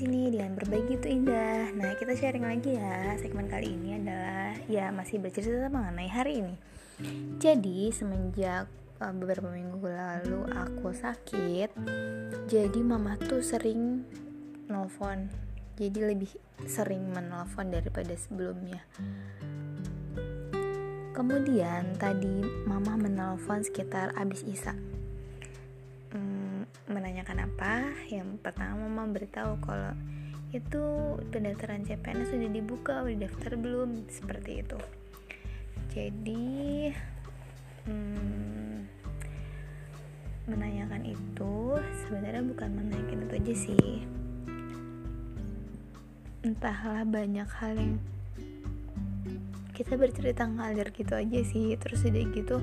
sini dengan berbagi itu indah. Nah, kita sharing lagi ya. Segmen kali ini adalah ya masih bercerita mengenai hari ini. Jadi, semenjak uh, beberapa minggu lalu aku sakit, jadi mama tuh sering nelfon. Jadi lebih sering menelpon daripada sebelumnya. Kemudian tadi mama menelpon sekitar abis Isa menanyakan apa? Yang pertama mama beritahu kalau itu pendaftaran CPNS sudah dibuka udah daftar belum? Seperti itu. Jadi hmm, menanyakan itu sebenarnya bukan menanyakan itu aja sih. Entahlah banyak hal yang kita bercerita ngalir gitu aja sih. Terus udah gitu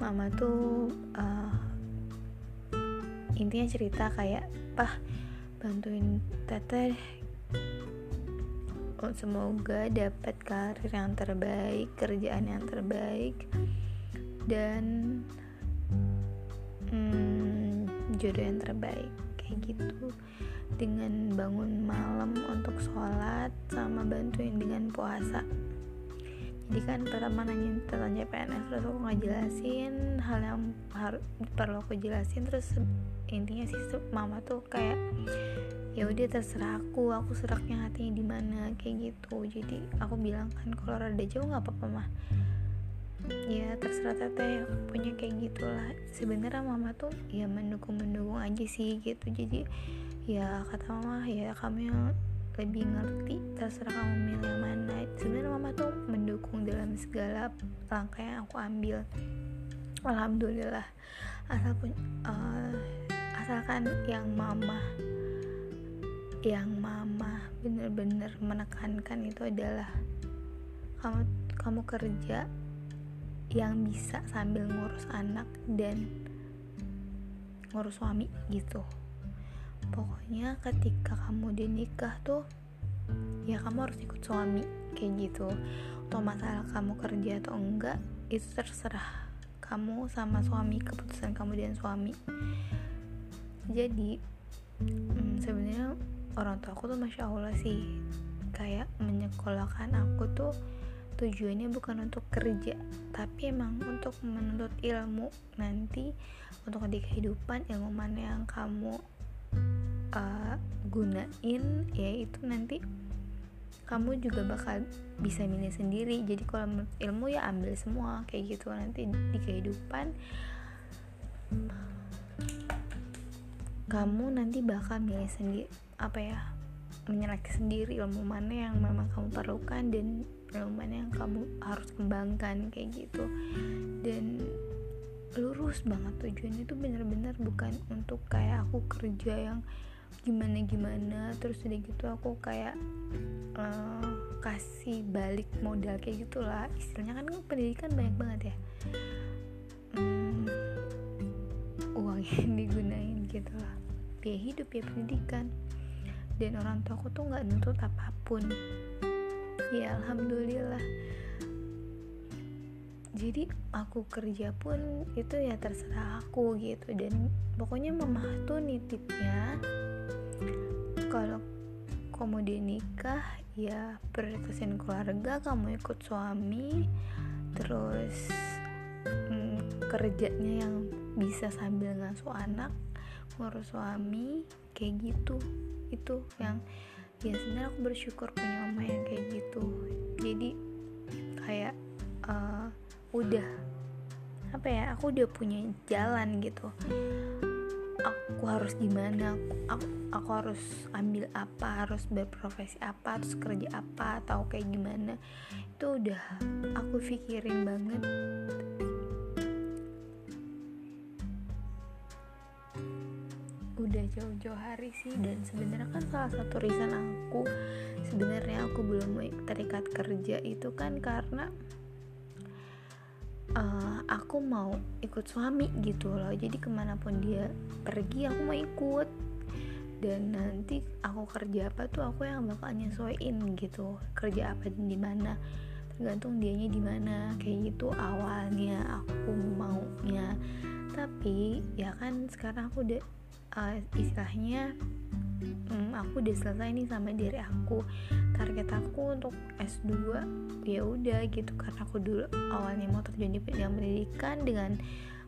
mama tuh uh, intinya cerita kayak pah bantuin teteh oh, semoga dapat karir yang terbaik kerjaan yang terbaik. Dan hmm, jodoh yang terbaik. Kayak gitu. Dengan bangun malam untuk sholat sama bantuin dengan puasa jadi kan pertama nanya tentang CPNS terus aku ngejelasin hal yang harus perlu aku jelasin terus intinya sih mama tuh kayak ya udah terserah aku aku seraknya hatinya di mana kayak gitu. Jadi aku bilang kan kalau rada jauh nggak apa-apa mah. Ya terserah teteh punya kayak gitulah. Sebenarnya mama tuh ya mendukung mendukung aja sih gitu. Jadi ya kata mama ya kamu yang lebih ngerti terserah kamu milih mana segala langkah yang aku ambil. Alhamdulillah. Asal pun uh, asalkan yang mama yang mama bener-bener menekankan itu adalah kamu kamu kerja yang bisa sambil ngurus anak dan ngurus suami gitu. Pokoknya ketika kamu udah nikah tuh ya kamu harus ikut suami kayak gitu. Atau masalah kamu kerja atau enggak itu terserah kamu sama suami keputusan kamu dan suami. Jadi hmm, sebenarnya orang tua aku tuh masya allah sih kayak menyekolahkan aku tuh tujuannya bukan untuk kerja tapi emang untuk menuntut ilmu nanti untuk di kehidupan ilmu mana yang kamu uh, gunain yaitu nanti kamu juga bakal bisa milih sendiri. Jadi kalau ilmu ya ambil semua kayak gitu nanti di kehidupan. Kamu nanti bakal milih sendiri apa ya menyeleksi sendiri ilmu mana yang memang kamu perlukan dan ilmu mana yang kamu harus kembangkan kayak gitu. Dan lurus banget tujuannya itu bener-bener bukan untuk kayak aku kerja yang gimana gimana terus udah gitu aku kayak uh, kasih balik modal kayak gitulah. Istilahnya kan pendidikan banyak banget ya. Hmm, uang yang digunain gitu lah. Biaya hidup ya pendidikan. Dan orang tua aku tuh nggak nuntut apa pun. Ya alhamdulillah. Jadi aku kerja pun itu ya terserah aku gitu. Dan pokoknya mama tuh nitipnya kalau kamu nikah ya prioritasin keluarga kamu ikut suami terus hmm, kerjanya yang bisa sambil ngasuh anak ngurus suami kayak gitu. Itu yang ya sebenarnya aku bersyukur punya mama yang kayak gitu. Jadi kayak uh, udah apa ya aku udah punya jalan gitu aku harus gimana? Aku, aku, harus ambil apa? Harus berprofesi apa? Harus kerja apa? Atau kayak gimana? Itu udah aku pikirin banget. Udah jauh-jauh hari sih dan sebenarnya kan salah satu reason aku sebenarnya aku belum terikat kerja itu kan karena aku mau ikut suami gitu loh. Jadi ke mana pun dia pergi aku mau ikut. Dan nanti aku kerja apa tuh aku yang bakal nyesuaiin gitu. Kerja apa dan di mana. Tergantung dianya di mana. Kayak gitu awalnya aku maunya. Tapi ya kan sekarang aku udah uh, istilahnya hmm, aku udah selesai nih sama diri aku. Target aku untuk S2 ya udah gitu. Karena aku dulu awalnya mau terjun di bidang pendidikan dengan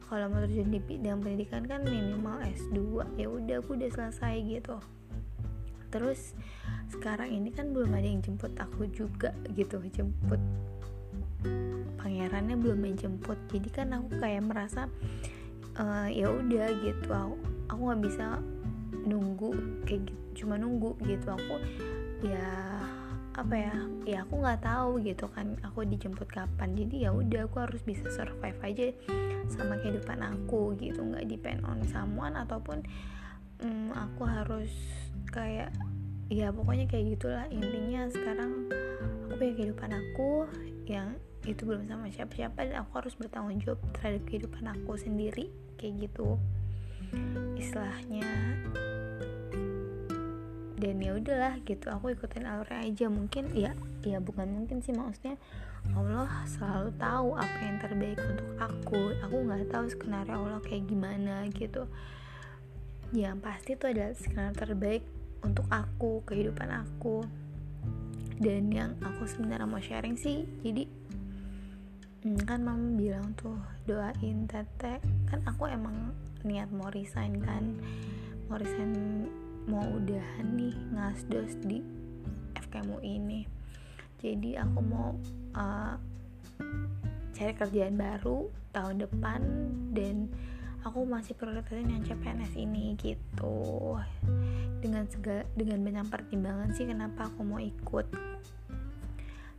kalau mau terjun di bidang pendidikan kan minimal S2 ya udah aku udah selesai gitu. Terus sekarang ini kan belum ada yang jemput aku juga gitu jemput pangerannya belum menjemput. Jadi kan aku kayak merasa uh, ya udah gitu. aku aku nggak bisa nunggu kayak gitu cuma nunggu gitu. Aku ya apa ya ya aku nggak tahu gitu kan aku dijemput kapan. Jadi ya udah aku harus bisa survive aja sama kehidupan aku gitu. Nggak depend on someone ataupun um, aku harus kayak ya pokoknya kayak gitulah. Intinya sekarang aku punya kehidupan aku yang itu belum sama siapa-siapa dan aku harus bertanggung jawab terhadap kehidupan aku sendiri kayak gitu istilahnya dan ya udahlah gitu aku ikutin alurnya aja. Mungkin ya ya bukan mungkin sih maksudnya Allah selalu tahu apa yang terbaik untuk aku. Aku nggak tahu skenario Allah kayak gimana gitu. Yang pasti itu adalah skenario terbaik untuk aku kehidupan aku. Dan yang aku sebenarnya mau sharing sih jadi hmm, kan mama bilang tuh doain tete. Kan aku emang niat mau resign kan. Mau resign mau udahan nih ngasdos di FKMU ini. Jadi aku mau uh, cari kerjaan baru tahun depan dan aku masih prioritasin yang CPNS ini gitu. Dengan segala dengan banyak pertimbangan sih kenapa aku mau ikut.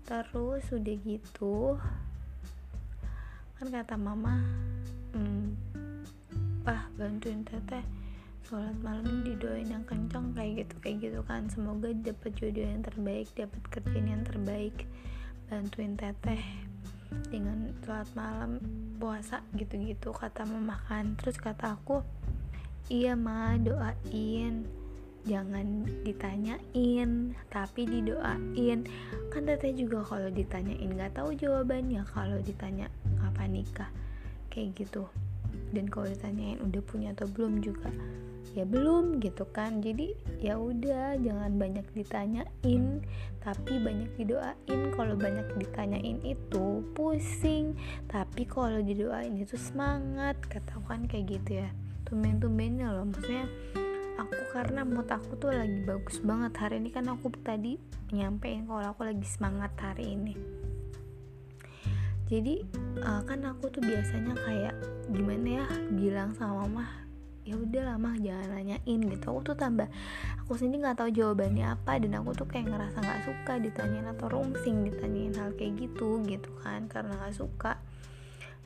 Terus udah gitu kan kata mama hmm, pah bantuin teteh sholat malam didoain yang kencang kayak gitu kayak gitu kan. Semoga dapat jodoh yang terbaik dapat kerjaan yang terbaik. Bantuin teteh dengan sholat malam puasa gitu-gitu kata mama kan. Terus kata aku iya ma doain. Jangan ditanyain tapi didoain. Kan teteh juga kalau ditanyain nggak tahu jawabannya kalau ditanya kapan nikah? Kayak gitu dan kalau ditanyain udah punya atau belum juga ya belum gitu kan. Jadi ya udah jangan banyak ditanyain tapi banyak didoain. Kalau banyak ditanyain itu pusing tapi kalau didoain itu semangat katakan kayak gitu ya. Tumben-tumbennya loh maksudnya aku karena mood aku tuh lagi bagus banget hari ini kan aku tadi nyampein kalau aku lagi semangat hari ini jadi uh, kan aku tuh biasanya kayak gimana ya bilang sama mama ya udah lama jangan nanyain gitu. Aku tuh tambah aku sendiri nggak tahu jawabannya apa dan aku tuh kayak ngerasa nggak suka ditanyain atau rungsing ditanyain hal kayak gitu gitu kan. Karena nggak suka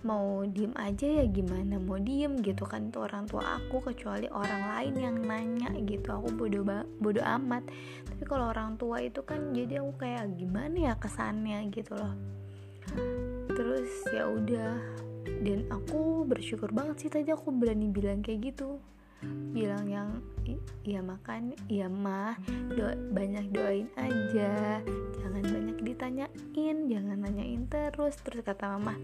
mau diem aja ya gimana mau diem gitu kan itu orang tua aku kecuali orang lain yang nanya gitu. Aku bodoh bodoh amat. Tapi kalau orang tua itu kan jadi aku kayak gimana ya kesannya? Gitu loh terus ya udah. Dan aku bersyukur banget sih tadi aku berani bilang kayak gitu. Bilang yang ya makan ya mah do banyak doain aja. Jangan banyak ditanyain jangan nanyain terus. Terus kata mama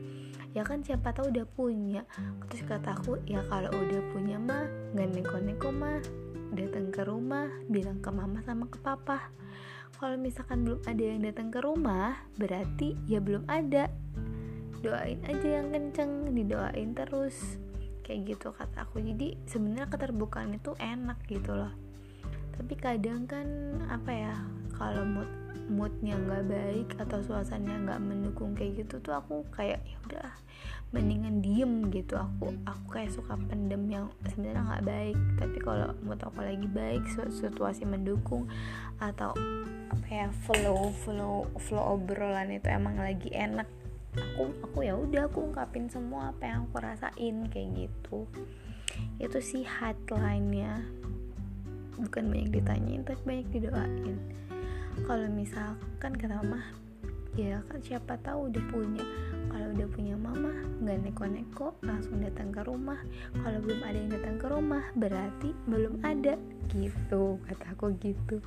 ya kan siapa tahu udah punya. Terus kata aku ya kalau udah punya mah nggak neko-neko mah. Datang ke rumah bilang ke mama sama ke papa. Kalau misalkan belum ada yang datang ke rumah berarti ya belum ada doain aja yang kenceng didoain terus. Kayak gitu kata aku. Jadi sebenarnya keterbukaan itu enak gitu loh. Tapi kadang kan apa ya kalau mood moodnya nggak baik atau suasananya nggak mendukung kayak gitu tuh aku kayak ya udah mendingan diem gitu. Aku aku kayak suka pendem yang sebenarnya nggak baik. Tapi kalau mood aku lagi baik situasi mendukung atau apa ya flow flow flow obrolan itu emang lagi enak aku aku ya udah aku ungkapin semua apa yang aku rasain kayak gitu. Itu sih headline-nya. Bukan banyak ditanyain tapi banyak didoain. Kalau misalkan kata mama ya kan siapa tahu udah punya. Kalau udah punya mama nggak neko-neko langsung datang ke rumah. Kalau belum ada yang datang ke rumah berarti belum ada. Gitu kata aku gitu.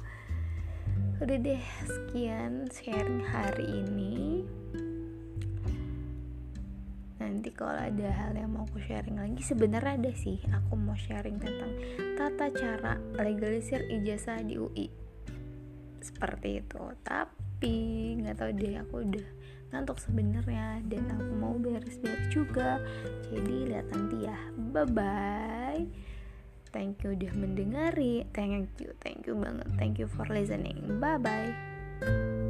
Udah deh sekian sharing hari ini nanti kalau ada hal yang mau aku sharing lagi. Sebenarnya ada sih aku mau sharing tentang tata cara legalisir ijazah di UI seperti itu. Tapi nggak tahu deh aku udah ngantuk sebenarnya dan aku mau beres-beres juga. Jadi lihat nanti ya. Bye bye thank you udah mendengari thank you thank you banget. Thank you for listening. Bye bye